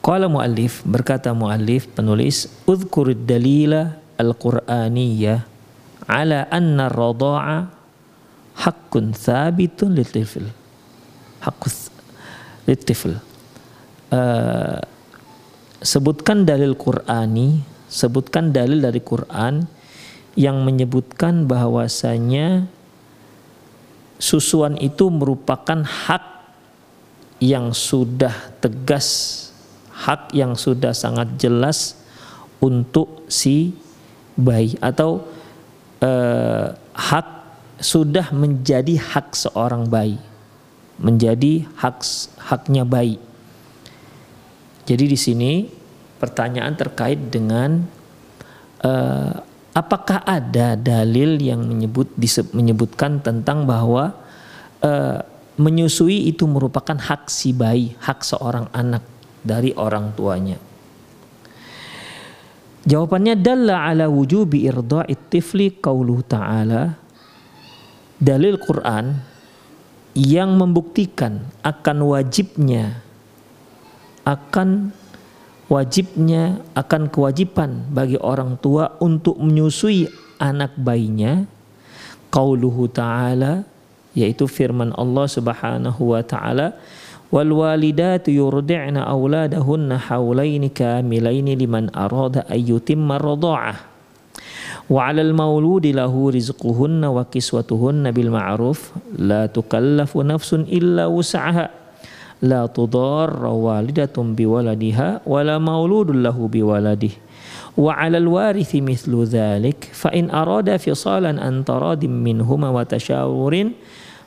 Qala muallif berkata muallif penulis udhkurid dalila al-qur'aniyah ala anna radha'a haqqun thabitun litifl haqqus litifl uh, sebutkan dalil Qur'ani sebutkan dalil dari Quran yang menyebutkan bahwasanya susuan itu merupakan hak yang sudah tegas hak yang sudah sangat jelas untuk si bayi atau eh, hak sudah menjadi hak seorang bayi menjadi hak haknya bayi. Jadi di sini pertanyaan terkait dengan eh, apakah ada dalil yang menyebut menyebutkan tentang bahwa eh, menyusui itu merupakan hak si bayi hak seorang anak dari orang tuanya. Jawabannya dalla ala wujubi irda'it tifli qauluhu ta'ala dalil Quran yang membuktikan akan wajibnya akan wajibnya akan kewajiban bagi orang tua untuk menyusui anak bayinya qauluhu ta'ala yaitu firman Allah Subhanahu wa taala والوالدات يرضعن أولادهن حولين كاملين لمن أراد أن يتم الرضاعة. وعلى المولود له رزقهن وكسوتهن بالمعروف لا تكلف نفس إلا وسعها. لا تضار والدة بولدها ولا مولود له بولده. وعلى الوارث مثل ذلك فإن أراد فصالا أن تراد منهما وتشاور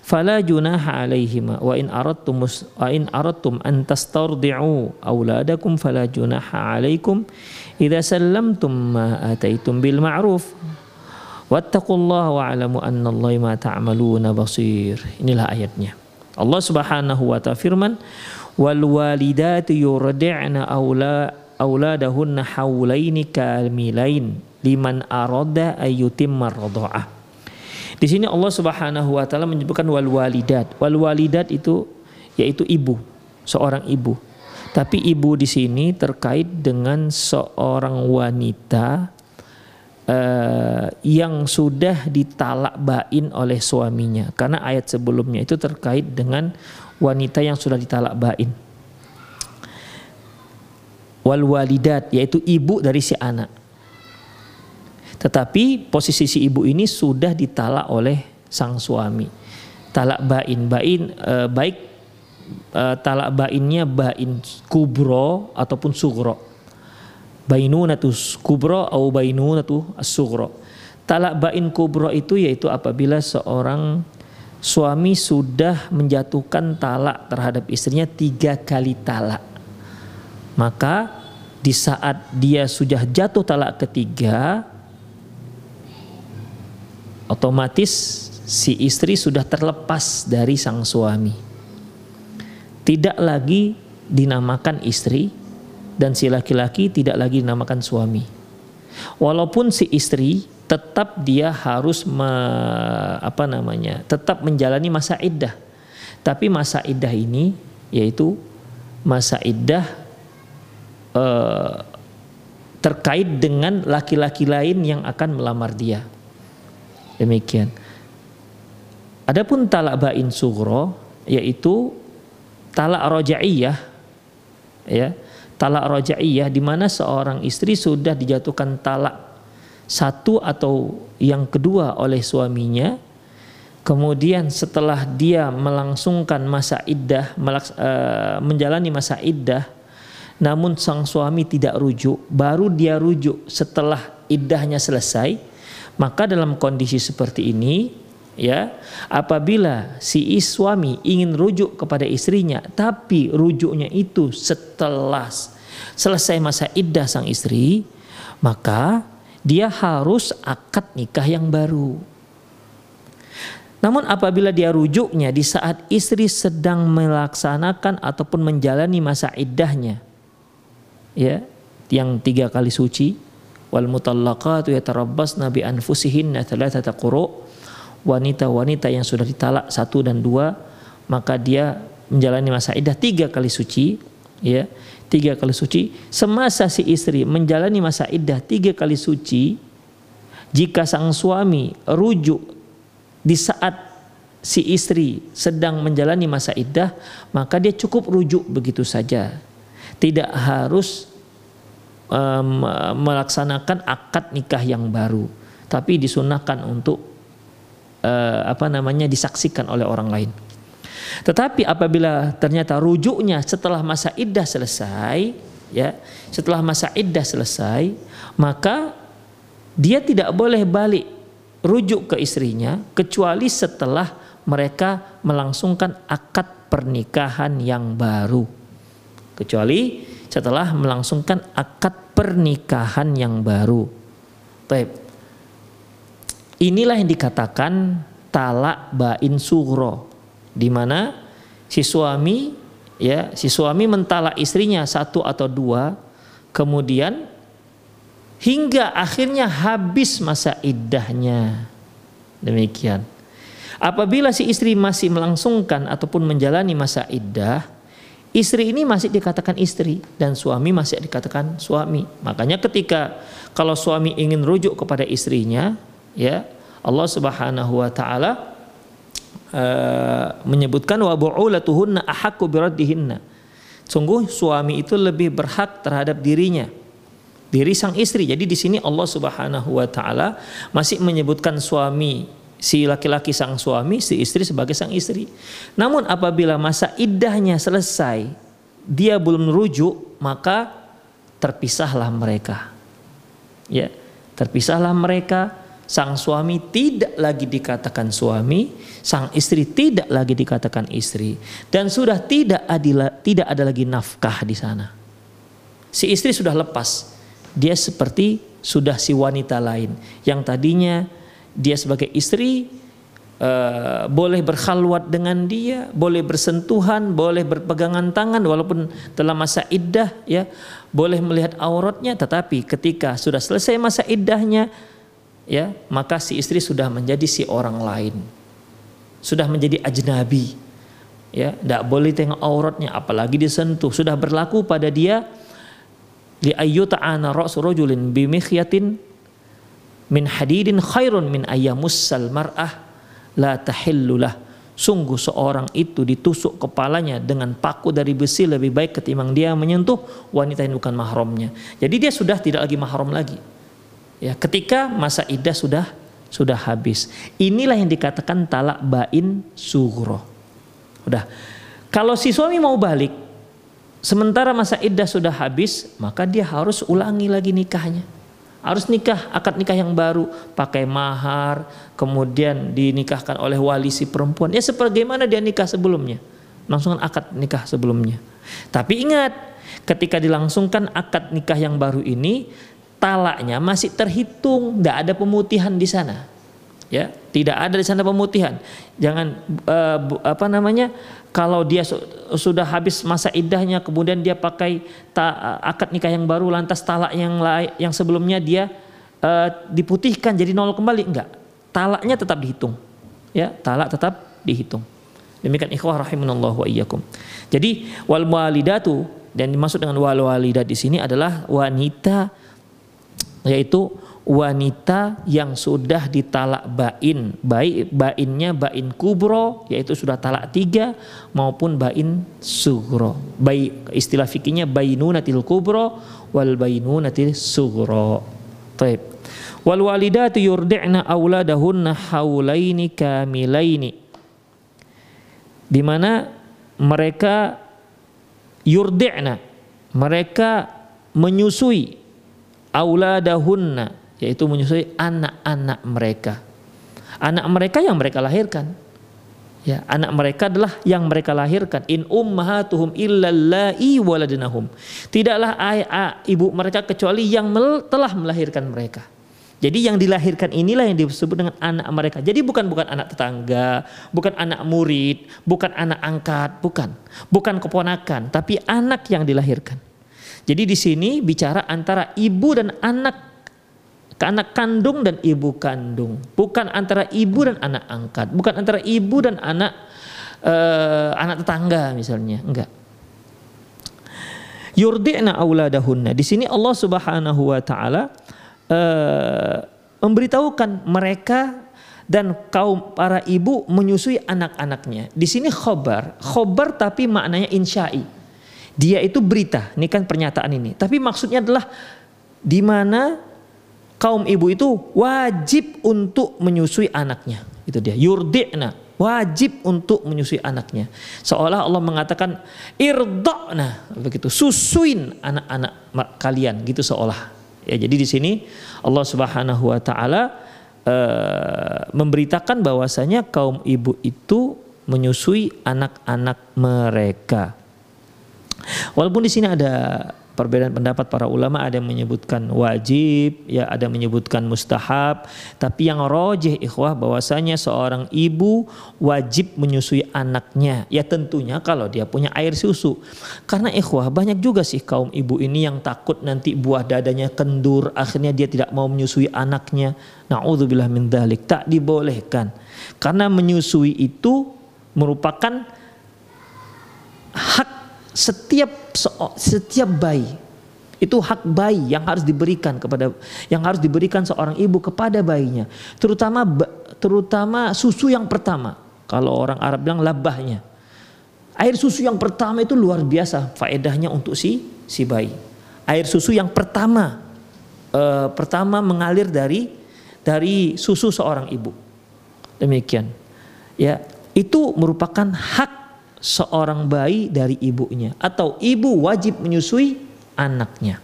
fala junaha alaihima wa in aradtum wa in aradtum an tastardi'u auladakum fala junaha alaikum idza sallamtum ma ataitum bil ma'ruf. Wattaqullaha wa'lamu Allah ma ta'maluna basir. Inilah ayatnya. Allah Subhanahu wa ta'ala firman wal walidati yurdi'na aula auladahunna haulaini kamilain liman arada ayyutimma radha'ah di sini Allah Subhanahu wa taala menyebutkan wal walidat. Wal walidat itu yaitu ibu, seorang ibu. Tapi ibu di sini terkait dengan seorang wanita uh, yang sudah ditalak bain oleh suaminya. Karena ayat sebelumnya itu terkait dengan wanita yang sudah ditalak bain. Wal walidat yaitu ibu dari si anak. Tetapi posisi si ibu ini sudah ditalak oleh sang suami. talak bain. Bain uh, baik uh, talak bainnya bain kubro ataupun sugro bainunatu kubro atau bainunatu sugro talak bain kubro itu yaitu apabila seorang suami sudah menjatuhkan talak terhadap istrinya tiga kali talak. Maka di saat dia sudah jatuh talak ketiga otomatis si istri sudah terlepas dari sang suami. Tidak lagi dinamakan istri dan si laki-laki tidak lagi dinamakan suami. Walaupun si istri tetap dia harus me, apa namanya? tetap menjalani masa iddah. Tapi masa iddah ini yaitu masa iddah eh, terkait dengan laki-laki lain yang akan melamar dia. Demikian. Adapun talak bain sugro yaitu talak rojaiyah ya talak rojaiyah di mana seorang istri sudah dijatuhkan talak satu atau yang kedua oleh suaminya kemudian setelah dia melangsungkan masa iddah uh, menjalani masa iddah namun sang suami tidak rujuk baru dia rujuk setelah iddahnya selesai maka dalam kondisi seperti ini ya apabila si suami ingin rujuk kepada istrinya tapi rujuknya itu setelah selesai masa iddah sang istri maka dia harus akad nikah yang baru. Namun apabila dia rujuknya di saat istri sedang melaksanakan ataupun menjalani masa iddahnya ya yang tiga kali suci wal mutallaqatu yatarabbasna bi anfusihinna thalathata quru. Wanita-wanita yang sudah ditalak satu dan dua maka dia menjalani masa iddah tiga kali suci ya tiga kali suci. Semasa si istri menjalani masa iddah tiga kali suci jika sang suami rujuk di saat si istri sedang menjalani masa iddah maka dia cukup rujuk begitu saja. Tidak harus um, melaksanakan akad nikah yang baru, tapi disunahkan untuk uh, apa namanya disaksikan oleh orang lain. Tetapi apabila ternyata rujuknya setelah masa iddah selesai, ya, setelah masa iddah selesai, maka dia tidak boleh balik rujuk ke istrinya kecuali setelah mereka melangsungkan akad pernikahan yang baru. Kecuali setelah melangsungkan akad pernikahan yang baru. Inilah yang dikatakan talak bain sugro di mana si suami ya si suami mentalak istrinya satu atau dua kemudian hingga akhirnya habis masa iddahnya. Demikian. Apabila si istri masih melangsungkan ataupun menjalani masa iddah Istri ini masih dikatakan istri dan suami masih dikatakan suami. Makanya ketika kalau suami ingin rujuk kepada istrinya, ya Allah Subhanahu wa taala uh, menyebutkan wa bu'ulatuhunna ahaqqu biraddihinna. Sungguh suami itu lebih berhak terhadap dirinya diri sang istri. Jadi di sini Allah Subhanahu wa taala masih menyebutkan suami si laki-laki sang suami, si istri sebagai sang istri. Namun apabila masa iddahnya selesai, dia belum rujuk, maka terpisahlah mereka. Ya, terpisahlah mereka. Sang suami tidak lagi dikatakan suami, sang istri tidak lagi dikatakan istri, dan sudah tidak adil, tidak ada lagi nafkah di sana. Si istri sudah lepas, dia seperti sudah si wanita lain yang tadinya dia sebagai istri uh, boleh berkhalwat dengan dia, boleh bersentuhan, boleh berpegangan tangan walaupun dalam masa iddah ya, boleh melihat auratnya tetapi ketika sudah selesai masa iddahnya ya, maka si istri sudah menjadi si orang lain. Sudah menjadi ajnabi. Ya, tidak boleh tengok auratnya apalagi disentuh. Sudah berlaku pada dia li ayyuta'ana ra'su rajulin bimikhyatin min hadidin khairun min ayamussal mar'ah la tahillulah sungguh seorang itu ditusuk kepalanya dengan paku dari besi lebih baik ketimbang dia menyentuh wanita yang bukan mahramnya jadi dia sudah tidak lagi mahram lagi ya ketika masa iddah sudah sudah habis. Inilah yang dikatakan talak bain sugro. Udah. Kalau si suami mau balik, sementara masa iddah sudah habis, maka dia harus ulangi lagi nikahnya. Harus nikah, akad nikah yang baru, pakai mahar, kemudian dinikahkan oleh wali si perempuan. Ya sebagaimana dia nikah sebelumnya. Langsungkan akad nikah sebelumnya. Tapi ingat, ketika dilangsungkan akad nikah yang baru ini, talaknya masih terhitung, tidak ada pemutihan di sana. Ya, tidak ada di sana pemutihan. Jangan uh, apa namanya? Kalau dia su sudah habis masa iddahnya, kemudian dia pakai ta akad nikah yang baru, lantas talak yang yang sebelumnya dia uh, diputihkan jadi nol kembali, enggak. Talaknya tetap dihitung. Ya, talak tetap dihitung. Demikian ikhwah rahimanallahu wa iyyakum. Jadi wal walidatu dan dimaksud dengan wal walidat di sini adalah wanita yaitu wanita yang sudah ditalak bain. Baik bainnya bain kubro yaitu sudah talak tiga maupun bain sugro baik istilah fikihnya bainunatil kubro wal bainunatil sugro Taib. wal walidatu yurdi'na auladahunna haulaini kamilaini. Di mana mereka yurdi'na mereka menyusui auladahunna yaitu menyusui anak-anak mereka. Anak mereka yang mereka lahirkan. Ya, anak mereka adalah yang mereka lahirkan. In ummahatuhum illallai waladnahum. Tidaklah ibu mereka kecuali yang telah melahirkan mereka. Jadi yang dilahirkan inilah yang disebut dengan anak mereka. Jadi bukan bukan anak tetangga, bukan anak murid, bukan anak angkat, bukan. Bukan keponakan, tapi anak yang dilahirkan. Jadi di sini bicara antara ibu dan anak anak kandung dan ibu kandung, bukan antara ibu dan anak angkat, bukan antara ibu dan anak uh, anak tetangga misalnya, enggak. Yurdi'na auladahunna. Di sini Allah Subhanahu wa taala uh, memberitahukan mereka dan kaum para ibu menyusui anak-anaknya. Di sini khobar, khobar tapi maknanya insya'i. Dia itu berita, ini kan pernyataan ini. Tapi maksudnya adalah di mana kaum ibu itu wajib untuk menyusui anaknya. Itu dia. Yurdi'na. Wajib untuk menyusui anaknya. Seolah Allah mengatakan irda'na. Begitu. Susuin anak-anak kalian. Gitu seolah. Ya, jadi di sini Allah Subhanahu wa taala uh, memberitakan bahwasanya kaum ibu itu menyusui anak-anak mereka. Walaupun di sini ada perbedaan pendapat para ulama ada yang menyebutkan wajib ya ada yang menyebutkan mustahab. Tapi yang rojih ikhwah bahwasanya seorang ibu wajib menyusui anaknya. Ya tentunya kalau dia punya air susu. Karena ikhwah banyak juga sih kaum ibu ini yang takut nanti buah dadanya kendur akhirnya dia tidak mau menyusui anaknya. Naudzubillah min dalik tak dibolehkan. Karena menyusui itu merupakan hak setiap setiap bayi itu hak bayi yang harus diberikan kepada yang harus diberikan seorang ibu kepada bayinya terutama terutama susu yang pertama. Kalau orang Arab bilang labahnya. Air susu yang pertama itu luar biasa faedahnya untuk si si bayi. Air susu yang pertama uh, pertama mengalir dari dari susu seorang ibu. Demikian. Ya itu merupakan hak seorang bayi dari ibunya atau ibu wajib menyusui anaknya.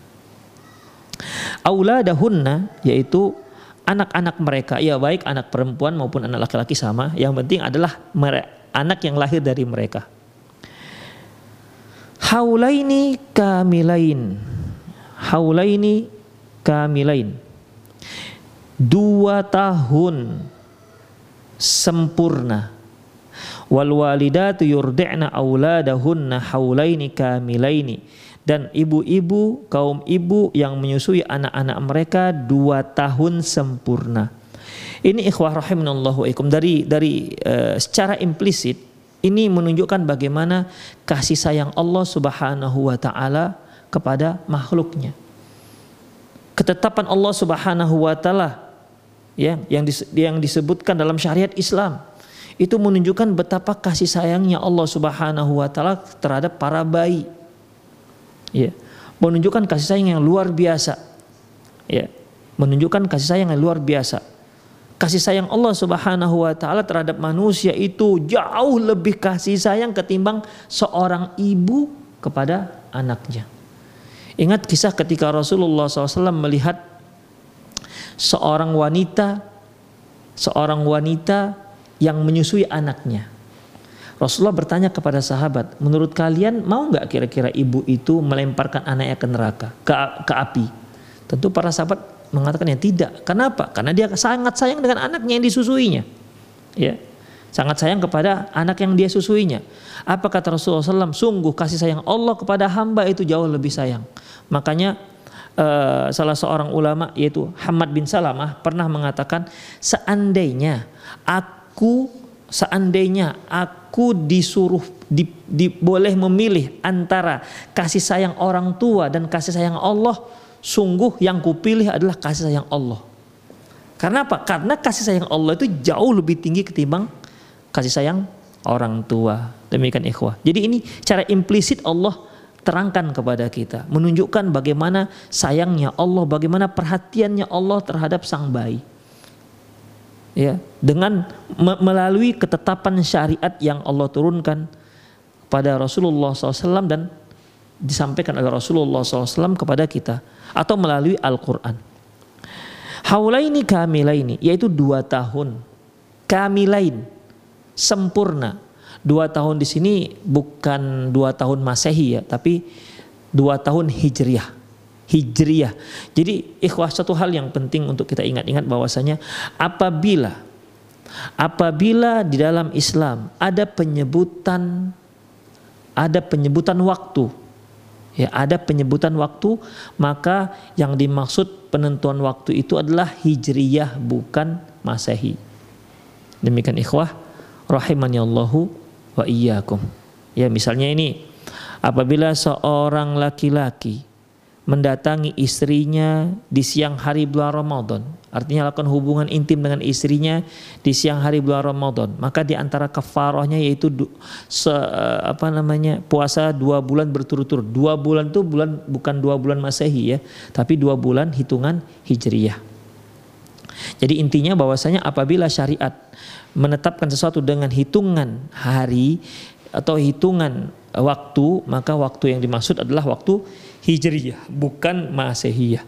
Auladahunna yaitu anak-anak mereka ya baik anak perempuan maupun anak laki-laki sama yang penting adalah anak yang lahir dari mereka. Haulaini kamilain. Haulaini kamilain. Dua tahun sempurna wal walidatu yurdi'na auladahunna haulaini kamilaini dan ibu-ibu kaum ibu yang menyusui anak-anak mereka dua tahun sempurna. Ini ikhwah rahimanallahu ikum dari dari uh, secara implisit ini menunjukkan bagaimana kasih sayang Allah Subhanahu wa taala kepada makhluknya. Ketetapan Allah Subhanahu wa taala ya yang yang disebutkan dalam syariat Islam itu menunjukkan betapa kasih sayangnya Allah Subhanahu wa taala terhadap para bayi. Ya. Menunjukkan kasih sayang yang luar biasa. Ya. Menunjukkan kasih sayang yang luar biasa. kasih sayang Allah Subhanahu wa taala terhadap manusia itu jauh lebih kasih sayang ketimbang seorang ibu kepada anaknya. Ingat kisah ketika Rasulullah SAW melihat seorang wanita seorang wanita yang menyusui anaknya. Rasulullah bertanya kepada sahabat, menurut kalian mau nggak kira-kira ibu itu melemparkan anaknya ke neraka, ke, ke api? Tentu para sahabat mengatakan yang tidak. Kenapa? Karena dia sangat sayang dengan anaknya yang disusuinya. Ya, sangat sayang kepada anak yang dia susuinya. Apa kata Rasulullah SAW? Sungguh kasih sayang Allah kepada hamba itu jauh lebih sayang. Makanya uh, salah seorang ulama yaitu Hamad bin Salamah pernah mengatakan seandainya aku seandainya aku disuruh di, di, boleh memilih antara kasih sayang orang tua dan kasih sayang Allah, sungguh yang kupilih adalah kasih sayang Allah. Karena apa? Karena kasih sayang Allah itu jauh lebih tinggi ketimbang kasih sayang orang tua. Demikian ikhwah. Jadi ini cara implisit Allah terangkan kepada kita, menunjukkan bagaimana sayangnya Allah, bagaimana perhatiannya Allah terhadap sang bayi ya dengan me melalui ketetapan syariat yang Allah turunkan pada Rasulullah SAW dan disampaikan oleh Rasulullah SAW kepada kita atau melalui Al-Quran. Haulaini kamilaini yaitu dua tahun kamilain sempurna. Dua tahun di sini bukan dua tahun masehi ya, tapi dua tahun hijriah hijriyah. Jadi ikhwah satu hal yang penting untuk kita ingat-ingat bahwasanya apabila apabila di dalam Islam ada penyebutan ada penyebutan waktu ya ada penyebutan waktu maka yang dimaksud penentuan waktu itu adalah hijriyah bukan masehi. Demikian ikhwah rahimani Allahu wa iyyakum. Ya misalnya ini apabila seorang laki-laki mendatangi istrinya di siang hari bulan Ramadan. Artinya lakukan hubungan intim dengan istrinya di siang hari bulan Ramadan. Maka di antara kafarahnya yaitu se, apa namanya puasa dua bulan berturut-turut. Dua bulan itu bulan bukan dua bulan masehi ya, tapi dua bulan hitungan hijriyah. Jadi intinya bahwasanya apabila syariat menetapkan sesuatu dengan hitungan hari atau hitungan waktu, maka waktu yang dimaksud adalah waktu Hijriyah, bukan Masehiyah.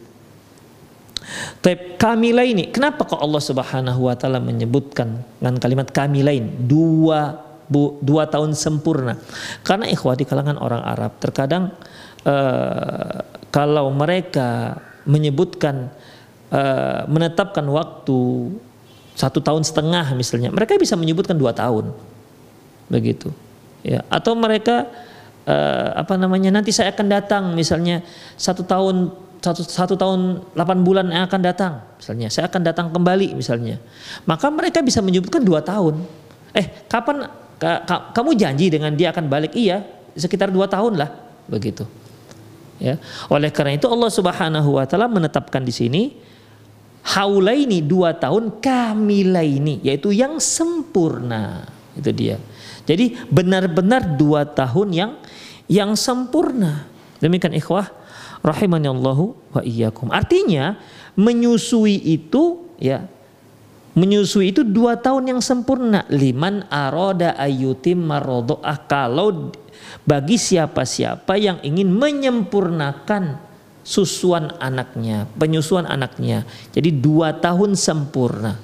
Tapi kamila ini, kenapa kok Allah Subhanahu wa taala menyebutkan dengan kalimat kamilain dua bu, dua tahun sempurna? Karena ikhwah di kalangan orang Arab terkadang uh, kalau mereka menyebutkan uh, menetapkan waktu satu tahun setengah misalnya, mereka bisa menyebutkan dua tahun, begitu, ya. Atau mereka uh, apa namanya nanti saya akan datang misalnya satu tahun satu, satu tahun delapan bulan yang akan datang misalnya. Saya akan datang kembali misalnya. Maka mereka bisa menyebutkan dua tahun. Eh kapan ka, ka, kamu janji dengan dia akan balik? Iya sekitar dua tahun lah begitu. Ya. Oleh karena itu Allah Subhanahu Wa Taala menetapkan di sini haulaini dua tahun kamilaini yaitu yang sempurna. Itu dia jadi benar-benar dua tahun yang yang sempurna. Demikian ikhwah rahimani Allahu wa iyyakum. Artinya menyusui itu ya menyusui itu dua tahun yang sempurna. Liman aroda ayutim marodoah kalau bagi siapa-siapa yang ingin menyempurnakan susuan anaknya, penyusuan anaknya. Jadi dua tahun sempurna.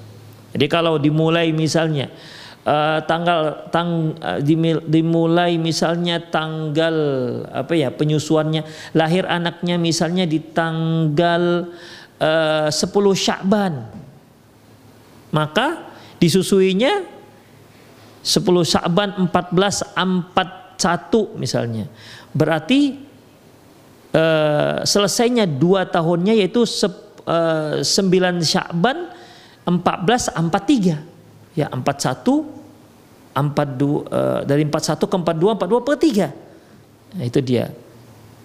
Jadi kalau dimulai misalnya uh, tanggal tang uh, dimulai misalnya tanggal apa ya penyusuannya lahir anaknya misalnya di tanggal uh, 10 Syakban. Maka disusuinya 10 Syakban 1441 misalnya. Berarti uh, selesainya dua tahunnya yaitu se, uh, 9 Syakban 1443 ya 41 42 uh, dari 41 ke 42 42 per 3 nah, itu dia.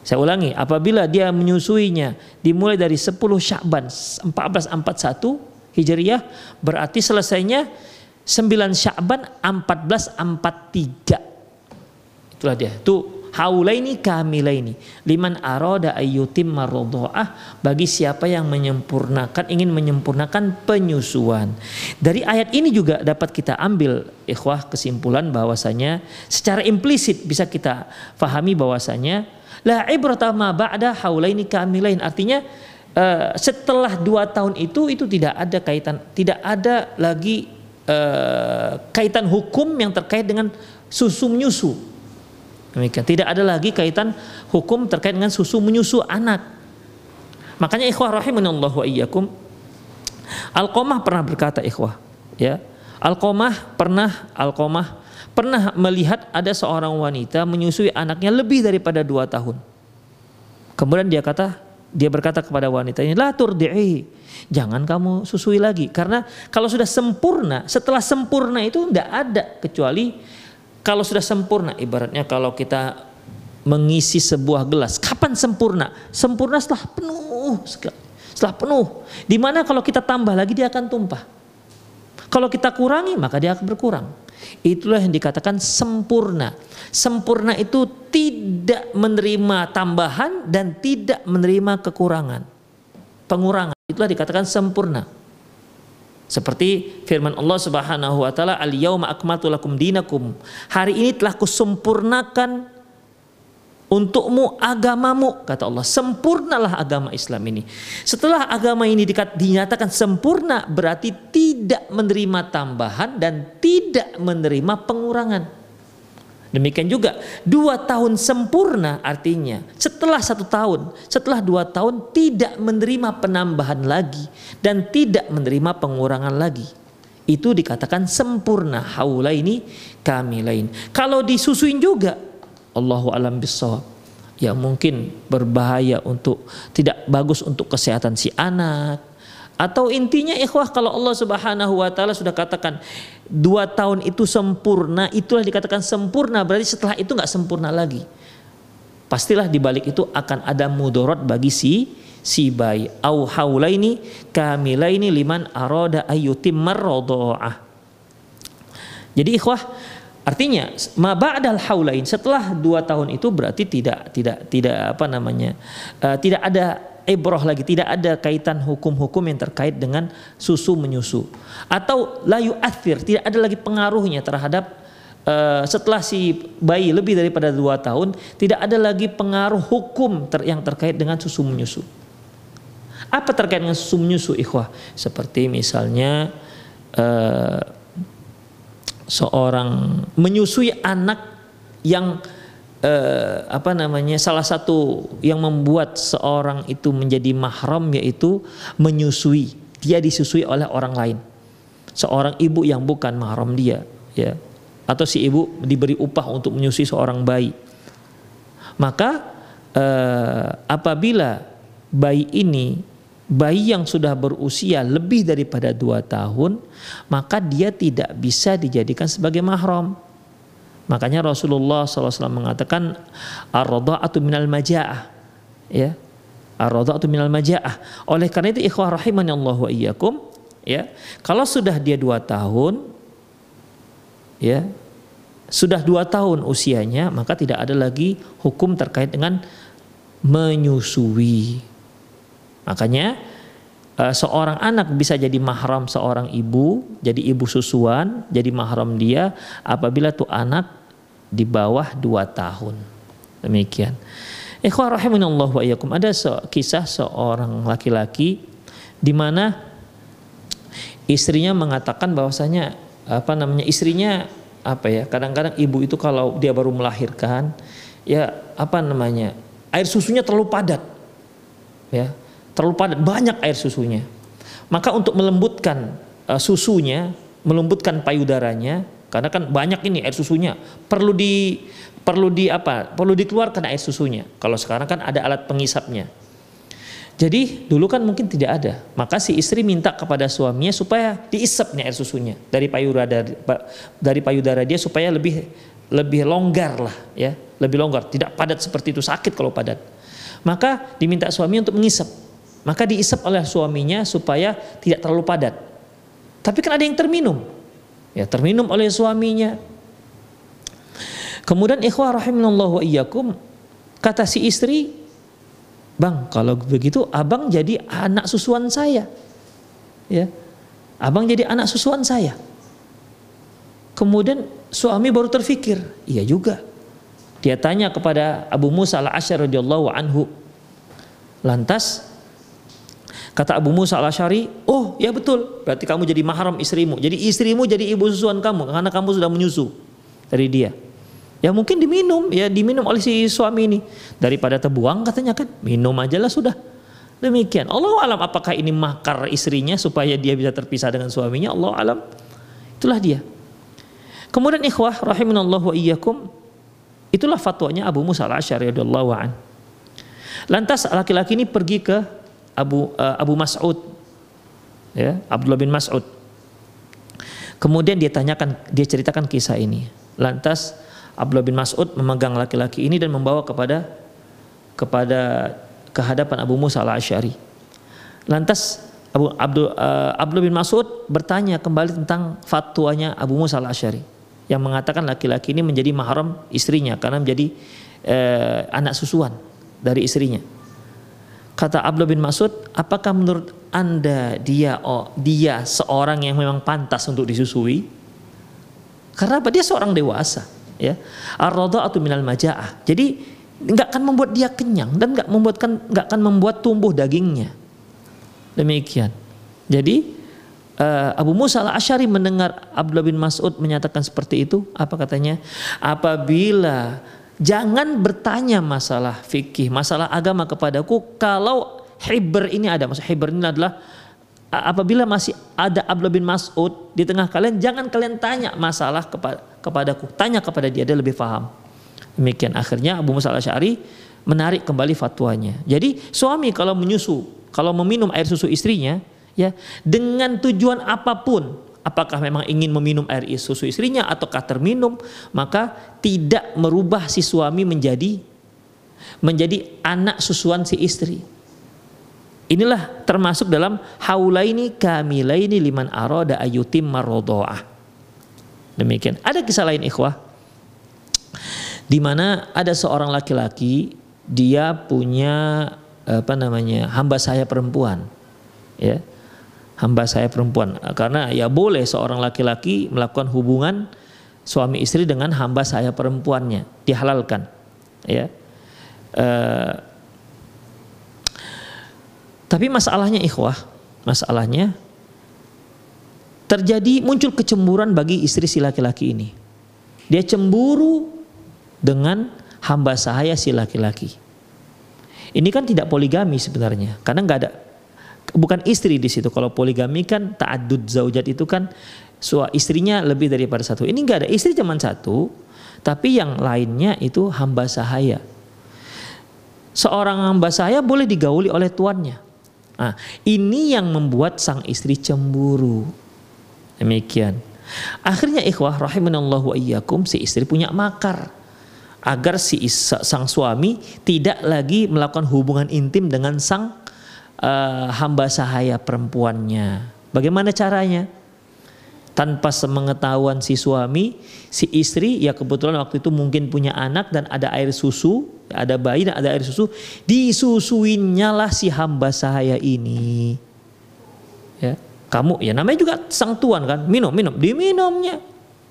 Saya ulangi apabila dia menyusuinya dimulai dari 10 Syakban 1441 Hijriah berarti selesainya 9 Syakban 1443 itulah dia. Itu haulaini kamilaini liman arada ayyutim marodhoah bagi siapa yang menyempurnakan ingin menyempurnakan penyusuan. Dari ayat ini juga dapat kita ambil ikhwah kesimpulan bahwasanya secara implisit bisa kita fahami bahwasanya la ibrata ma ba'da haulaini kamilain artinya uh, setelah dua tahun itu itu tidak ada kaitan tidak ada lagi uh, kaitan hukum yang terkait dengan susu menyusu. Demikian. Tidak ada lagi kaitan hukum terkait dengan susu menyusu anak. Makanya ikhwah rahimanallahu wa iyyakum Alqamah pernah berkata ikhwah, ya. Alqamah pernah Alqamah pernah melihat ada seorang wanita menyusui anaknya lebih daripada dua tahun. Kemudian dia kata, dia berkata kepada wanita ini, "La turdi'i." Jangan kamu susui lagi karena kalau sudah sempurna, setelah sempurna itu tidak ada kecuali kalau sudah sempurna, ibaratnya kalau kita mengisi sebuah gelas, kapan sempurna? Sempurna setelah penuh, setelah penuh. Di mana kalau kita tambah lagi dia akan tumpah. Kalau kita kurangi maka dia akan berkurang. Itulah yang dikatakan sempurna. Sempurna itu tidak menerima tambahan dan tidak menerima kekurangan. Pengurangan itulah dikatakan sempurna. Seperti firman Allah Subhanahu wa taala, "Al-yauma akmaltu lakum dinakum." Hari ini telah kusempurnakan untukmu agamamu kata Allah. Sempurnalah agama Islam ini. Setelah agama ini dinyatakan sempurna berarti tidak menerima tambahan dan tidak menerima pengurangan Demikian juga dua tahun sempurna artinya setelah satu tahun, setelah dua tahun tidak menerima penambahan lagi dan tidak menerima pengurangan lagi. Itu dikatakan sempurna haula ini kami lain. Kalau disusuin juga Allahu alam bisawab ya mungkin berbahaya untuk tidak bagus untuk kesehatan si anak atau intinya ikhwah kalau Allah Subhanahu wa taala sudah katakan dua tahun itu sempurna, itulah dikatakan sempurna berarti setelah itu nggak sempurna lagi. Pastilah di balik itu akan ada mudorot bagi si si bayi. Au haulaini kamilaini liman arada ayyutim marrodoah. Jadi ikhwah Artinya ma ba'dal haulain setelah dua tahun itu berarti tidak tidak tidak apa namanya uh, tidak ada ibroh lagi. Tidak ada kaitan hukum-hukum yang terkait dengan susu menyusu. Atau layu athir tidak ada lagi pengaruhnya terhadap uh, setelah si bayi lebih daripada dua tahun tidak ada lagi pengaruh hukum ter yang terkait dengan susu menyusu. Apa terkait dengan susu menyusu ikhwah? Seperti misalnya uh, seorang menyusui anak yang eh, apa namanya salah satu yang membuat seorang itu menjadi mahram yaitu menyusui. Dia disusui oleh orang lain. Seorang ibu yang bukan mahram dia ya. Atau si ibu diberi upah untuk menyusui seorang bayi. Maka eh, apabila bayi ini bayi yang sudah berusia lebih daripada dua tahun maka dia tidak bisa dijadikan sebagai mahram Makanya Rasulullah SAW mengatakan ar-radha'atu minal maja'ah. Ya. Ar-radha'atu minal maja'ah. Oleh karena itu ikhwah rahimani Allah wa iyyakum, ya. Kalau sudah dia dua tahun ya, sudah dua tahun usianya, maka tidak ada lagi hukum terkait dengan menyusui. Makanya uh, seorang anak bisa jadi mahram seorang ibu, jadi ibu susuan, jadi mahram dia apabila tuh anak di bawah dua tahun. Demikian. Ikhwah wa iyyakum. Ada se kisah seorang laki-laki di mana istrinya mengatakan bahwasanya apa namanya istrinya apa ya kadang-kadang ibu itu kalau dia baru melahirkan ya apa namanya air susunya terlalu padat ya terlalu padat, banyak air susunya. Maka untuk melembutkan uh, susunya, melembutkan payudaranya, karena kan banyak ini air susunya, perlu di perlu di apa? Perlu dikeluarkan air susunya. Kalau sekarang kan ada alat pengisapnya. Jadi dulu kan mungkin tidak ada. Maka si istri minta kepada suaminya supaya diisap nih air susunya dari payudara dari payudara dia supaya lebih lebih longgar lah ya, lebih longgar, tidak padat seperti itu sakit kalau padat. Maka diminta suami untuk mengisap maka diisap oleh suaminya supaya tidak terlalu padat. Tapi kan ada yang terminum. Ya, terminum oleh suaminya. Kemudian ikhwah rahimanallahu wa iyyakum kata si istri, "Bang, kalau begitu abang jadi anak susuan saya." Ya. Abang jadi anak susuan saya. Kemudian suami baru terfikir, iya juga. Dia tanya kepada Abu Musa al-Asy'ari radhiyallahu anhu. Lantas kata Abu Musa al-Asy'ari, "Oh, ya betul. Berarti kamu jadi mahram istrimu. Jadi istrimu jadi ibu susuan kamu karena kamu sudah menyusu dari dia." Ya mungkin diminum, ya diminum oleh si suami ini. Daripada terbuang katanya kan, minum aja lah sudah. Demikian. Allah alam apakah ini makar istrinya supaya dia bisa terpisah dengan suaminya? Allah alam. Itulah dia. Kemudian ikhwah rahimanallahu wa iyyakum itulah fatwanya Abu Musa al-Asy'ari radhiyallahu an. Lantas laki-laki ini pergi ke Abu uh, Abu Mas'ud ya, Abdullah bin Mas'ud. Kemudian dia tanyakan dia ceritakan kisah ini. Lantas Abdullah bin Mas'ud memegang laki-laki ini dan membawa kepada kepada kehadapan Abu Musa al-Asy'ari. Lantas Abu Abdul uh, Abdullah bin Mas'ud bertanya kembali tentang fatwanya Abu Musa al-Asy'ari yang mengatakan laki-laki ini menjadi mahram istrinya karena menjadi uh, anak susuan dari istrinya. Kata Abdullah bin Mas'ud, apakah menurut Anda dia oh, dia seorang yang memang pantas untuk disusui? Karena apa? Dia seorang dewasa ya. Ar-radha'atu minal maja'ah. Jadi nggak akan membuat dia kenyang dan nggak membuatkan nggak akan membuat tumbuh dagingnya. Demikian. Jadi uh, Abu Musa al-Asy'ari mendengar Abdullah bin Mas'ud menyatakan seperti itu. Apa katanya? Apabila jangan bertanya masalah fikih masalah agama kepadaku kalau hiber ini ada maksud hiber ini adalah apabila masih ada Abdullah bin Mas'ud di tengah kalian, jangan kalian tanya masalah kepada kepadaku, tanya kepada dia, dia lebih paham. Demikian akhirnya Abu Musa al-Asy'ari menarik kembali fatwanya. Jadi suami kalau menyusu, kalau meminum air susu istrinya, ya dengan tujuan apa pun, apakah memang ingin meminum air susu istrinya ataukah terminum, maka tidak merubah si suami menjadi menjadi anak susuan si istri. Inilah termasuk dalam haulaini kamilaini liman arada ayutim marodoah. Demikian. Ada kisah lain ikhwah. Di mana ada seorang laki-laki dia punya apa namanya hamba saya perempuan ya hamba saya perempuan karena ya boleh seorang laki-laki melakukan hubungan suami istri dengan hamba saya perempuannya dihalalkan ya uh, tapi masalahnya ikhwah, masalahnya terjadi muncul kecemburuan bagi istri si laki-laki ini. Dia cemburu dengan hamba sahaya si laki-laki. Ini kan tidak poligami sebenarnya, karena nggak ada bukan istri di situ. Kalau poligami kan ta'adud zaujat itu kan sua istrinya lebih daripada satu. Ini nggak ada istri cuma satu, tapi yang lainnya itu hamba sahaya. Seorang hamba sahaya boleh digauli oleh tuannya. Nah, ini yang membuat sang istri cemburu. Demikian. Akhirnya ikhwah rahimanallahu wa iyyakum si istri punya makar agar si sang suami tidak lagi melakukan hubungan intim dengan sang uh, hamba sahaya perempuannya. Bagaimana caranya? tanpa semengetahuan si suami, si istri ya kebetulan waktu itu mungkin punya anak dan ada air susu, ada bayi dan ada air susu, disusuinnya lah si hamba saya ini. Ya, kamu ya namanya juga sang tuan kan, minum minum, diminumnya.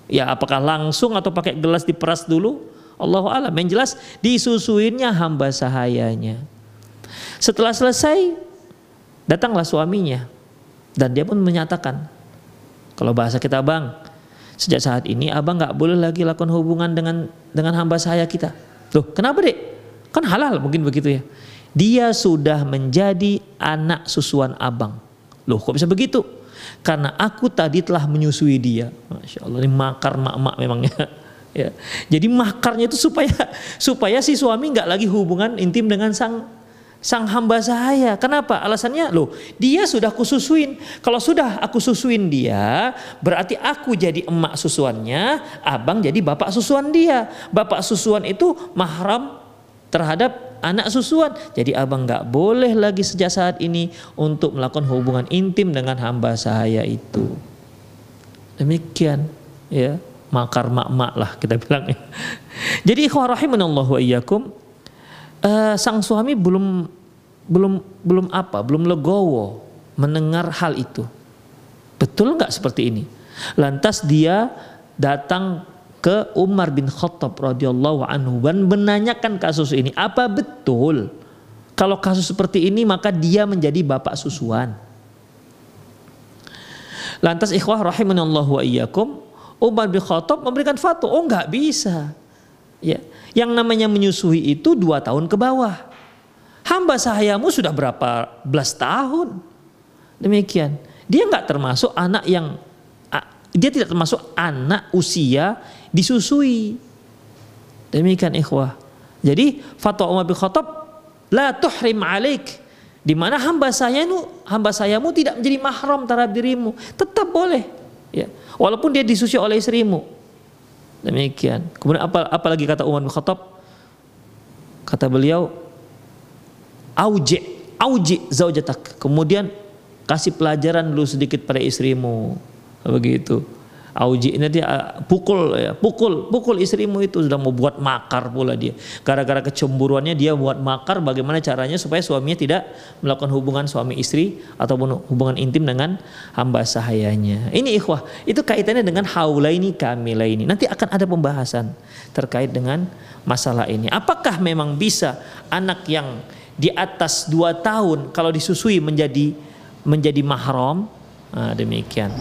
Ya apakah langsung atau pakai gelas diperas dulu? Allah alam. Yang jelas disusuinnya hamba sahayanya. Setelah selesai datanglah suaminya dan dia pun menyatakan kalau bahasa kita bang, sejak saat ini abang nggak boleh lagi lakukan hubungan dengan dengan hamba saya kita. Loh, kenapa dek? Kan halal mungkin begitu ya. Dia sudah menjadi anak susuan abang. Loh, kok bisa begitu? Karena aku tadi telah menyusui dia. Masya Allah, ini makar mak-mak memangnya. ya. Jadi makarnya itu supaya supaya si suami nggak lagi hubungan intim dengan sang sang hamba saya. Kenapa? Alasannya loh, dia sudah aku susuin. Kalau sudah aku susuin dia, berarti aku jadi emak susuannya, abang jadi bapak susuan dia. Bapak susuan itu mahram terhadap anak susuan. Jadi abang nggak boleh lagi sejak saat ini untuk melakukan hubungan intim dengan hamba saya itu. Demikian, ya. makar mak-mak lah kita bilang ya. Jadi ikhwah rahimanallah wa iyyakum uh, sang suami belum belum belum apa, belum legowo mendengar hal itu. Betul nggak seperti ini? Lantas dia datang ke Umar bin Khattab radhiyallahu anhu dan menanyakan kasus ini. Apa betul kalau kasus seperti ini maka dia menjadi bapak susuan? Lantas ikhwah rahimanallahu wa iyyakum, Umar bin Khattab memberikan fatwa, oh nggak bisa. Ya, yang namanya menyusui itu dua tahun ke bawah. Hamba sahayamu sudah berapa belas tahun. Demikian. Dia nggak termasuk anak yang dia tidak termasuk anak usia disusui. Demikian ikhwah. Jadi fatwa Umar bin Khattab la tuhrim alaik di mana hamba saya itu hamba sayamu tidak menjadi mahram terhadap dirimu, tetap boleh. Ya. Walaupun dia disusui oleh istrimu. Demikian. Kemudian apa apalagi kata Umar bin Khattab? Kata beliau, auji auji zaujatak. Kemudian kasih pelajaran dulu sedikit pada istrimu. Begitu. Auji ini dia ah, pukul ya, pukul, pukul istrimu itu sudah mau buat makar pula dia. Gara-gara kecemburuannya dia buat makar bagaimana caranya supaya suaminya tidak melakukan hubungan suami istri ataupun hubungan intim dengan hamba sahayanya. Ini ikhwah, itu kaitannya dengan haula ini kamila ini. Nanti akan ada pembahasan terkait dengan masalah ini. Apakah memang bisa anak yang di atas dua tahun kalau disusui menjadi menjadi mahram? Nah, demikian.